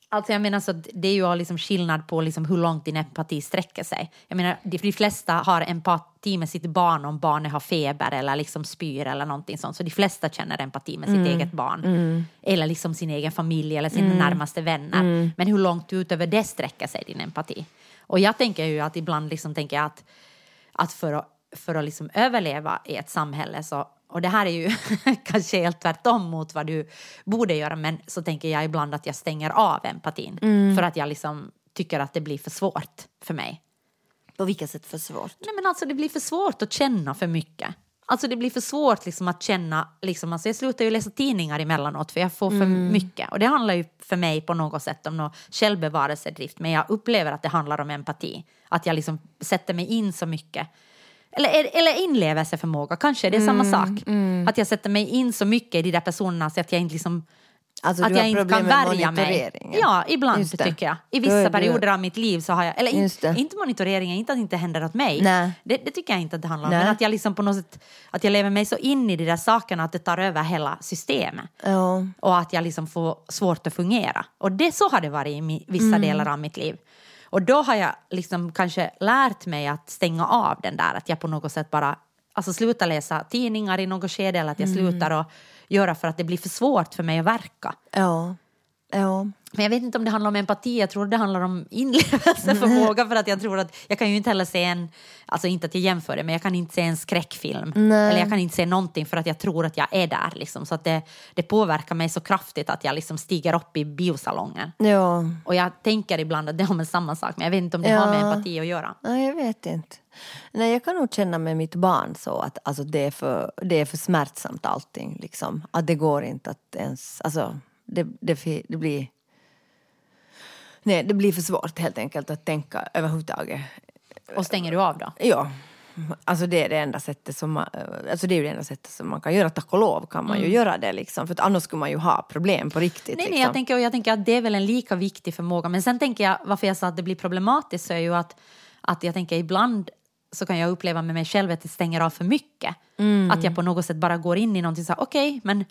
Alltså jag menar så det är ju liksom skillnad på liksom hur långt din empati sträcker sig. Jag menar de, de flesta har empati med sitt barn om barnet har feber eller liksom spyr eller någonting sånt. Så de flesta känner empati med sitt Mm. eget barn. Eller liksom sin egen familj eller sina närmaste vänner. Men hur långt utöver det sträcker sig din empati? Och jag tänker ju att ibland liksom tänker jag att, att för att, för att liksom överleva i ett samhälle så och det här är ju *laughs* kanske helt tvärtom mot vad du borde göra men så tänker jag ibland att jag stänger av empatin för att jag liksom tycker att det blir för svårt för mig. På vilket sätt för svårt? Nej men alltså det blir för svårt att känna för mycket. Alltså det blir för svårt liksom att känna, liksom, alltså jag slutar ju läsa tidningar emellanåt för jag får för mycket. Och det handlar ju för mig på något sätt om någon självbevarelsedrift men jag upplever att det handlar om empati. Att jag liksom sätter mig in så mycket. Eller, eller inlevelseförmåga, kanske det är samma sak. Att jag sätter mig in så mycket i de där personerna så att jag inte liksom Alltså, att jag inte kan med värja mig. Ja, ibland tycker jag. I vissa perioder av mitt liv så har jag, eller in, inte monitoreringen, inte att det inte händer åt mig. Nej. Det, det tycker jag inte att det handlar om. Nej. Men att jag liksom på något sätt, att jag lever mig så in i de där sakerna att det tar över hela systemet. Ja. Och att jag liksom får svårt att fungera. Och det så har det varit i vissa Mm. delar av mitt liv. Och då har jag liksom kanske lärt mig att stänga av den där, att jag på något sätt bara alltså slutar läsa tidningar i något skede eller att jag Mm. slutar att göra för att det blir för svårt för mig att verka. ja. Ja. Men jag vet inte om det handlar om empati, jag tror det handlar om inlevelseförmåga för att jag tror att jag kan ju inte heller se en, alltså inte att jag jämför det, men jag kan inte se en skräckfilm. Nej. Eller jag kan inte se någonting för att jag tror att jag är där liksom. Så att det, det påverkar mig så kraftigt att jag liksom stiger upp i biosalongen. Ja. Och jag tänker ibland att det har med samma sak, men jag vet inte om det har med Ja. empati att göra. Nej, jag vet inte. Nej, jag kan nog känna med mitt barn så att alltså, det, är för, det är för smärtsamt allting. Liksom. Att det går inte att ens... Alltså, det, det, det blir... Nej, det blir för svårt helt enkelt att tänka överhuvudtaget. Och stänger du av då? Ja, alltså det är det enda sättet som man, alltså det är det enda sättet som man kan göra. Tack och lov kan man ju göra det liksom. För att annars skulle man ju ha problem på riktigt. Mm. Nej, nej, liksom. jag, tänker, och jag tänker att det är väl en lika viktig förmåga. Men sen tänker jag, varför jag sa att det blir problematiskt så är ju att, att jag tänker ibland så kan jag uppleva med mig själv att det stänger av för mycket. Mm. Att jag på något sätt bara går in i någonting så här, okej, men...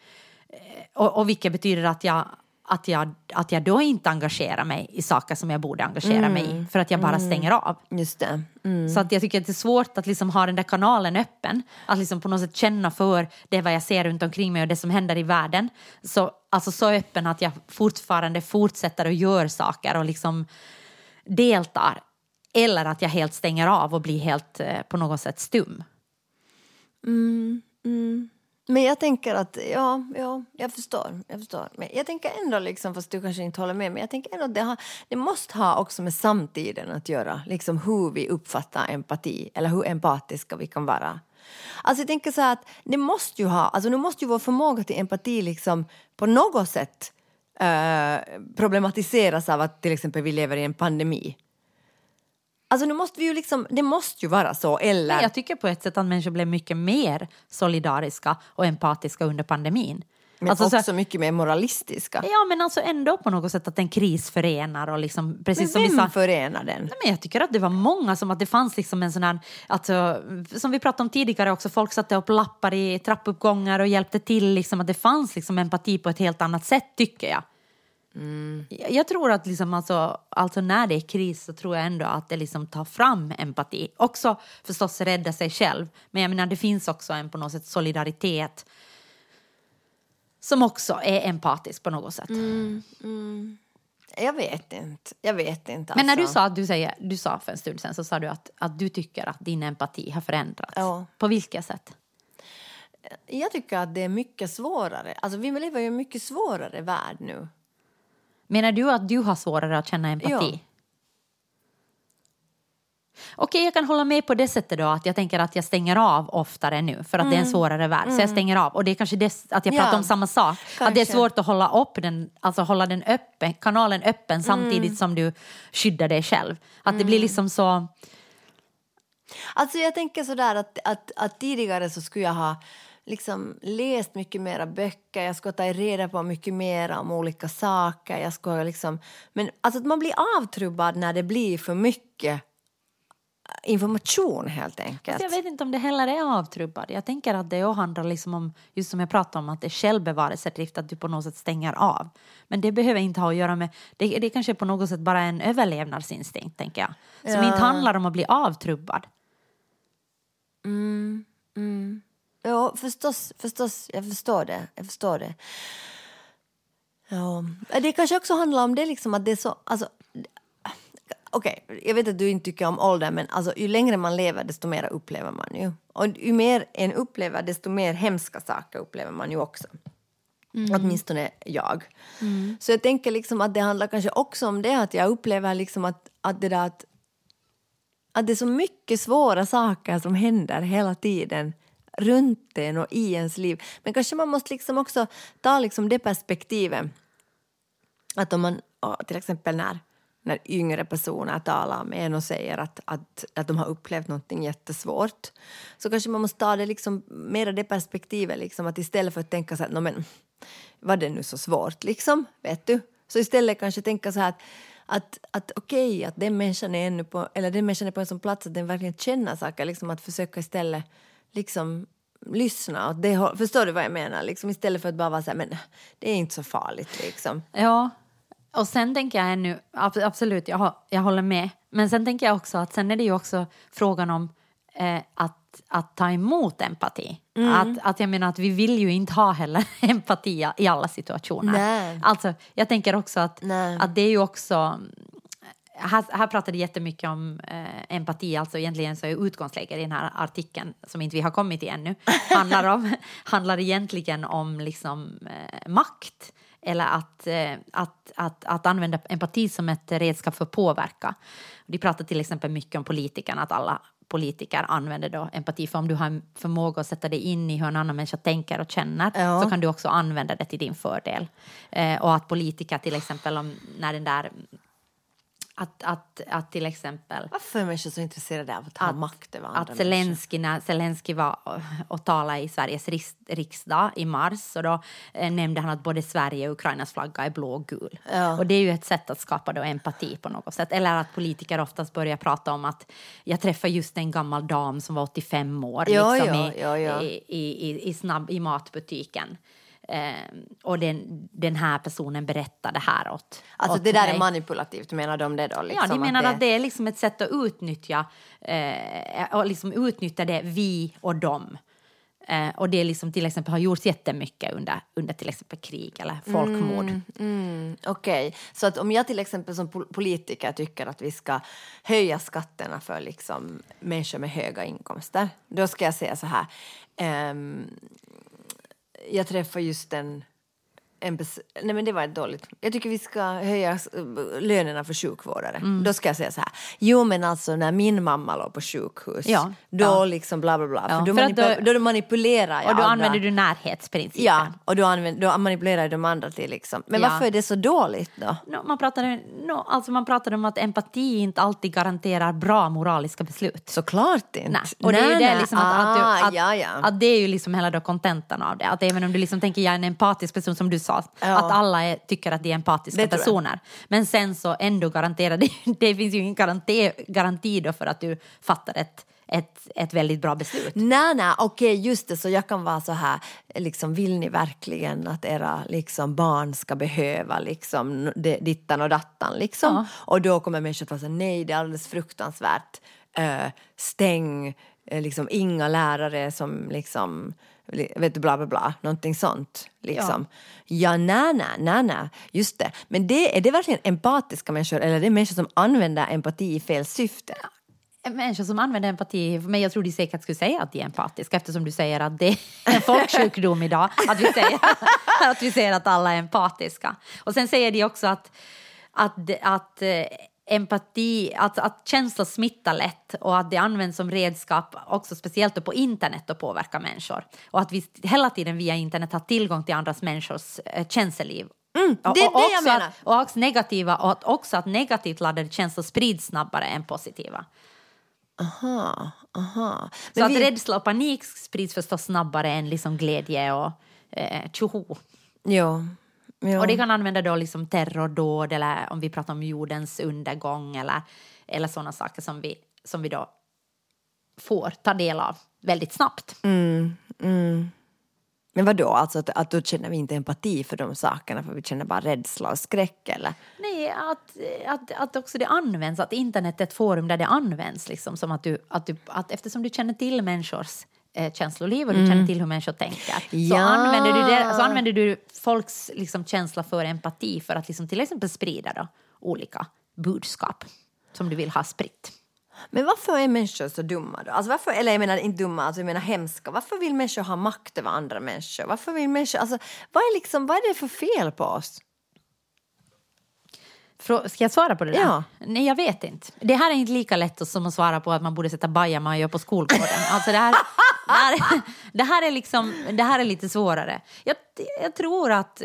Och, och vilket betyder att jag, att, jag, att jag då inte engagerar mig i saker som jag borde engagera mig Mm. i. För att jag bara stänger av. Just det. Mm. Så att jag tycker att det är svårt att liksom ha den där kanalen öppen. Att liksom på något sätt känna för det vad jag ser runt omkring mig och det som händer i världen. Så, alltså så öppen att jag fortfarande fortsätter och gör saker och liksom deltar. Eller att jag helt stänger av och blir helt eh, på något sätt stum. Men jag tänker att, ja, ja, jag förstår. Jag förstår. Men jag tänker ändå, liksom, fast du kanske inte håller med, men jag tänker ändå att det, har, det måste ha också med samtiden att göra. Liksom hur vi uppfattar empati, eller hur empatiska vi kan vara. Alltså jag tänker så här att det måste ju ha, alltså nu måste ju vår förmåga till empati liksom på något sätt eh, problematiseras av att till exempel vi lever i en pandemi. Alltså nu måste vi ju liksom, det måste ju vara så, eller... Men jag tycker på ett sätt att människor blev mycket mer solidariska och empatiska under pandemin. men Alltså så- också mycket mer moralistiska. Ja, men alltså ändå på något sätt att en kris förenar och liksom, precis Men som vi vem sa. förenar den? Nej, men jag tycker att det var många som att det fanns liksom en sån här, alltså, som vi pratade om tidigare också, folk satte upp lappar i trappuppgångar och hjälpte till, liksom, att det fanns liksom empati på ett helt annat sätt tycker jag. Jag, jag tror att liksom alltså, alltså när det är kris så tror jag ändå att det liksom tar fram empati. Också förstås rädda sig själv, men jag menar det finns också en på något sätt solidaritet som också är empatisk på något sätt. Jag vet inte. Jag vet inte. Men när du alltså. sa att du, säger, du sa för en stund sedan så sa du att, att du tycker att din empati har förändrats. Ja. På vilket sätt? Jag tycker att det är mycket svårare. Alltså vi lever i en mycket svårare värld nu. Menar du att du har svårare att känna empati? Ja. Okej, jag kan hålla med på det sättet då att jag tänker att jag stänger av oftare nu för att det är en svårare värld. Så jag stänger av. Och det är kanske det, att jag Mm. Ja, pratar om samma sak. Att det är kanske. svårt att hålla upp den, alltså hålla den öppen, kanalen öppen samtidigt Mm. som du skyddar dig själv. Att det blir liksom så... Alltså jag tänker sådär att, att, att tidigare så skulle jag ha liksom läst mycket mera böcker, jag skulle tagit reda på mycket mer om olika saker. Jag skulle liksom, men alltså att man blir avtrubbad när det blir för mycket information helt enkelt. Jag vet inte om det heller är avtrubbad. Jag tänker att det handlar liksom om, just som jag pratade om, att det är självbevarelsedrift, att du på något sätt stänger av. Men det behöver inte ha att göra med, det, det kanske på något sätt bara är en överlevnadsinstinkt, tänker jag. Som Ja. inte handlar om att bli avtrubbad. Ja, förstås, förstås. Jag förstår det. Jag förstår det. Ja. Det kanske också handlar om det liksom att det är så... Alltså, Okej, jag vet att du inte tycker om ålder men alltså, ju längre man lever desto mer upplever man ju. Och ju mer en upplever desto mer hemska saker upplever man ju också. Åtminstone jag. Så jag tänker liksom att det handlar kanske också om det att jag upplever liksom att, att det där att att det är så mycket svåra saker som händer hela tiden runt en och i ens liv. Men kanske man måste liksom också ta liksom det perspektivet att om man, till exempel när, när yngre personer talar med en och säger att, att, att de har upplevt någonting jättesvårt så kanske man måste ta det liksom, mer det perspektivet liksom, att istället för att tänka så här, men var det nu så svårt liksom, vet du? Så istället kanske tänka så här att, att, att okej, att den människan är ännu på, eller den människan är på en sån plats att den verkligen känner saker, liksom att försöka istället liksom lyssna åt det Förstår du vad jag menar? Liksom istället för att bara vara så här, men det är inte så farligt liksom. Ja, och sen tänker jag ännu, ab- absolut, jag, jag håller med. Men sen tänker jag också att sen är det ju också frågan om eh, att att ta emot empati. Mm. Att, att jag menar att vi vill ju inte ha heller *laughs* empati i alla situationer. Nej. Alltså, jag tänker också att, Nej. att det är ju också här, här pratade jättemycket om eh, empati, alltså egentligen så är utgångsläget i den här artikeln som inte vi har kommit till ännu, *laughs* handlar, om, handlar egentligen om liksom, eh, makt eller att, eh, att, att, att använda empati som ett redskap för påverka. De pratar till exempel mycket om politikerna, att alla politiker använder då empati, för om du har en förmåga att sätta dig in i hur en annan människa tänker och känner Ja. så kan du också använda det till din fördel. Eh, och att politiker till exempel, om, när den där att, att, att till exempel Varför är människor så intresserade av att ha Att- makt över andra att? Zelensky, när Zelensky var och, och talade i Sveriges riks, riksdag i mars och då eh, nämnde han att både Sverige och Ukrainas flagga är blå och gul. Ja. Och det är ju ett sätt att skapa då empati på något sätt. Eller att politiker oftast börjar prata om att jag träffade just en gammal dam som var 85 år Ja, liksom ja. I, i, i, i, snabb, i matbutiken. Eh, och den, den här personen berättade här åt Alltså åt det där mig. är manipulativt, menar de det då? Liksom, Ja, de menar det... att det är liksom ett sätt att utnyttja, eh, och liksom utnyttja det vi och dem. Eh, och det liksom till exempel har gjorts jättemycket under, under till exempel krig eller folkmord. Mm, Okej, så att om jag till exempel som pol- politiker tycker att vi ska höja skatterna för liksom människor med höga inkomster, då ska jag säga så här. ehm, jag träffade just en, en Nej men det var dåligt. Jag tycker vi ska höja eh, lönerna för sjukvårdare. Mm. Då ska jag säga så här. Jo men alltså när min mamma låg på sjukhus. Ja, Då ja. liksom bla bla bla. Ja, För då, för att manipu- då- då, manipulerar jag Och då andra. använder du närhetsprincipen. Ja, och då, använder, då manipulerar de andra till liksom. Men varför är det så dåligt då? No, man, pratade, no, alltså man pratade om att empati inte alltid garanterar bra moraliska beslut. Såklart inte. Nej. Och det är ju det liksom att, att, Ah, du, att, ja, ja. att det är ju liksom hela då kontentan av det. Att även om du liksom tänker jag är en empatisk person som du sa, Ja. att alla är, tycker att de är empatiska Det personer. Men sen så ändå garanterar det, *laughs* det finns ju ingen garanti, garanti då för att du fattar ett, ett, ett väldigt bra beslut. Nej, nej, okej, just det, så jag kan vara så här, liksom, vill ni verkligen att era liksom, barn ska behöva liksom, det, dittan och dattan liksom? Ja. Och då kommer människor att vara så nej, det är alldeles fruktansvärt, Eh, stäng, eh, liksom, inga lärare som liksom, li- vet du, bla bla bla, någonting sånt. Liksom. Ja, nej, nej, nej, nej, just det. Men det, är det verkligen empatiska människor eller är det människor som använder empati i fel syfte? Människor som använder empati, men jag tror de säkert skulle säga att de är empatiska eftersom du säger att det är en folksjukdom idag, att vi säger *laughs* att, vi säger att alla är empatiska. Och sen säger de också att, att, att eh, empati, att, att känslor smittar lätt och att det används som redskap också speciellt på internet att påverka människor. Och att vi hela tiden via internet har tillgång till andras människors eh, känsloliv. Mm, det är Och- det och jag menar. Att, och också negativa, och att också att negativt laddade känslor sprids snabbare än positiva. Aha, aha. Så Men att vi- rädsla och panik sprids förstås snabbare än liksom glädje och eh, tjoho. Jo. Jo. Och det kan använda då liksom terrordåd eller om vi pratar om jordens undergång eller, eller sådana saker som vi, som vi då får ta del av väldigt snabbt. Mm, Men vad då? Alltså att, att då känner vi inte empati för de sakerna för vi känner bara rädsla och skräck eller? Nej, att, att, att också det används, att internet är ett forum där det används. Liksom, som att du, att du, att eftersom du känner till människors eh, känsloliv och du känner till hur människor tänker så, Ja. använder du det, så använder du folks liksom, känsla för empati för att liksom, till exempel sprida då, olika budskap som du vill ha spritt. Men varför är människor så dumma då? Alltså varför, eller jag menar inte dumma, alltså jag menar hemska. Varför vill människor ha makt över andra människor? Varför vill människor, alltså vad är liksom, vad är det för fel på oss? Frå- Ska jag svara på det där? Ja. Nej, jag vet inte. Det här är inte lika lätt som att svara på att man borde sätta bajamajor på skolgården. Alltså det, här, det, här, *laughs* det, här är liksom, det här är lite svårare. Jag, jag tror att,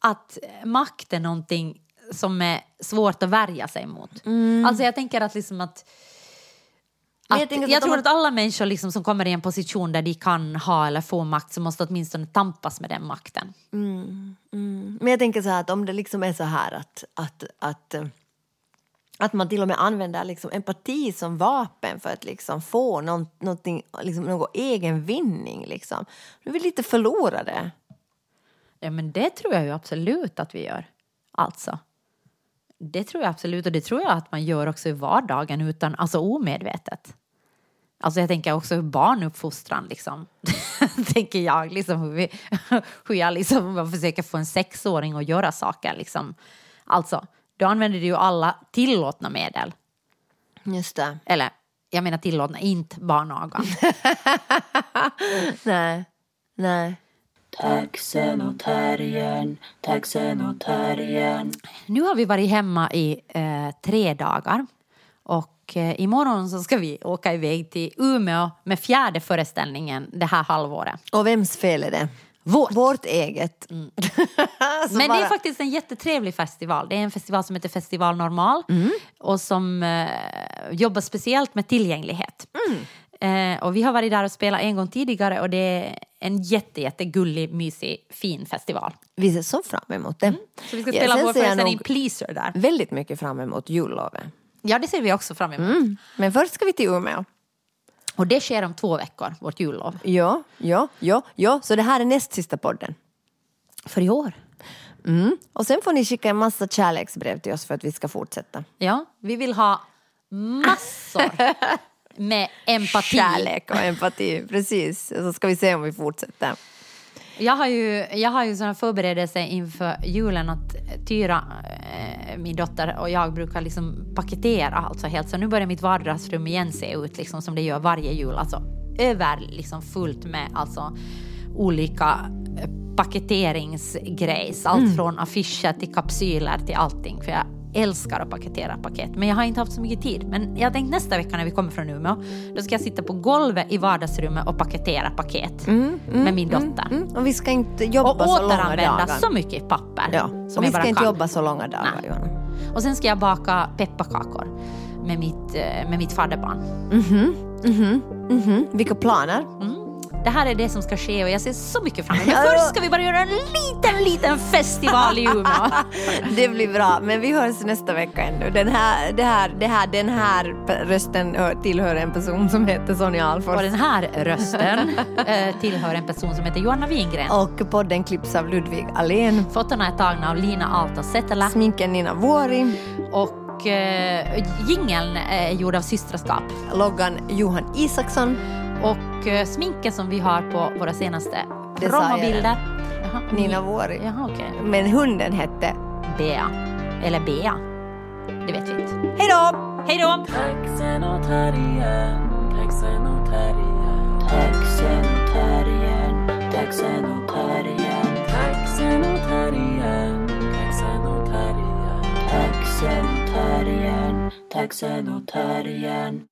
att makt är någonting som är svårt att värja sig mot. Alltså jag tänker att liksom att att, jag jag att tror man- att alla människor liksom som kommer i en position där de kan ha eller få makt så måste åtminstone tampas med den makten. Men jag tänker så här att om det liksom är så här att, att, att, eh, att man till och med använder liksom empati som vapen för att liksom få någon, liksom någon egen vinning. Liksom. Nu är vi lite förlorade. Ja, men det tror jag ju absolut att vi gör. Alltså. Det tror jag absolut och det tror jag att man gör också i vardagen utan, alltså omedvetet. Alltså jag tänker också barnuppfostran liksom. *laughs* tänker jag liksom hur, vi, *laughs* hur jag liksom försöker få en sexåring att göra saker liksom. Alltså, då använder du ju alla tillåtna medel. Just det. Eller, jag menar tillåtna, inte barnagan. *laughs* Nej. Nej. Taxen och terriern, taxen och terriern. nu har vi varit hemma i eh, tre dagar. Och eh, imorgon så ska vi åka iväg till Umeå med fjärde föreställningen det här halvåret. Och vems fel är det? Vårt. Vårt eget. Mm. *laughs* Så Men det är bara- faktiskt en jättetrevlig festival. Det är en festival som heter Festival Normal och som eh, jobbar speciellt med tillgänglighet. Eh, och vi har varit där och spelat en gång tidigare och det är en jätte, jättegullig, mysig, fin festival. Vi ser så fram emot det. Så vi ska Ja, spela sen vår föreställning Pleaser där. väldigt mycket fram emot jullovet. Ja, det ser vi också fram emot. Mm. Men först ska vi till Umeå. Och det sker om två veckor, vårt jullov. Ja, ja, ja, ja. Så det här är näst sista podden. För i år. Mm. Och sen får ni skicka en massa kärleksbrev till oss för att vi ska fortsätta. Ja, vi vill ha massor med *laughs* empati. Kärlek och empati, precis. Så ska vi se om vi fortsätter. Jag har ju, jag har ju såna förberedelser inför julen att Tyra, eh, min dotter och jag brukar liksom paketera alltså helt. Så nu börjar mitt vardagsrum igen se ut liksom som det gör varje jul. Alltså över liksom fullt med alltså olika eh, paketeringsgrejs. Allt från affischer till kapsyler till allting. För jag älskar att paketera paket. Men jag har inte haft så mycket tid. Men jag tänkte nästa vecka när vi kommer från Umeå, då ska jag sitta på golvet i vardagsrummet och paketera paket med min dotter. Mm. Och vi ska inte jobba Och så långa återanvända dagar. så mycket papper Ja, som och jag vi bara ska inte kan. jobba så långa dagar, Nej. Johanna. Och sen ska jag baka pepparkakor med mitt, eh, med mitt fadderbarn. Mhm. Vilka planer? Det här är det som ska ske och jag ser så mycket fram emot. Men först ska vi bara göra en liten, liten festival i Umeå. *laughs* Det blir bra, men vi hörs nästa vecka ännu. Den här, det här, det här, den här rösten hör- tillhör en person som heter Sonja Alfors. Och den här rösten eh, tillhör en person som heter Johanna Wingren. Och podden klipps av Ludvig Alén. Fotona är tagna av Lina Aalto Setälä Sminken Nina Vuori. och eh, jingeln är gjord av Systraskap. Loggan Johan Isaksson. Och eh, sminken som vi har på våra senaste promobilder. Nina Vuori. Jaha, okej. Men hunden hette... Bea. Eller Bea. Det vet vi inte. Hej då! Hej då! Taxen och terriern, taxen och terriern. Taxen och terriern, taxen och terriern. Taxen och terriern, taxen och terriern. Taxen och terriern, taxen och terriern.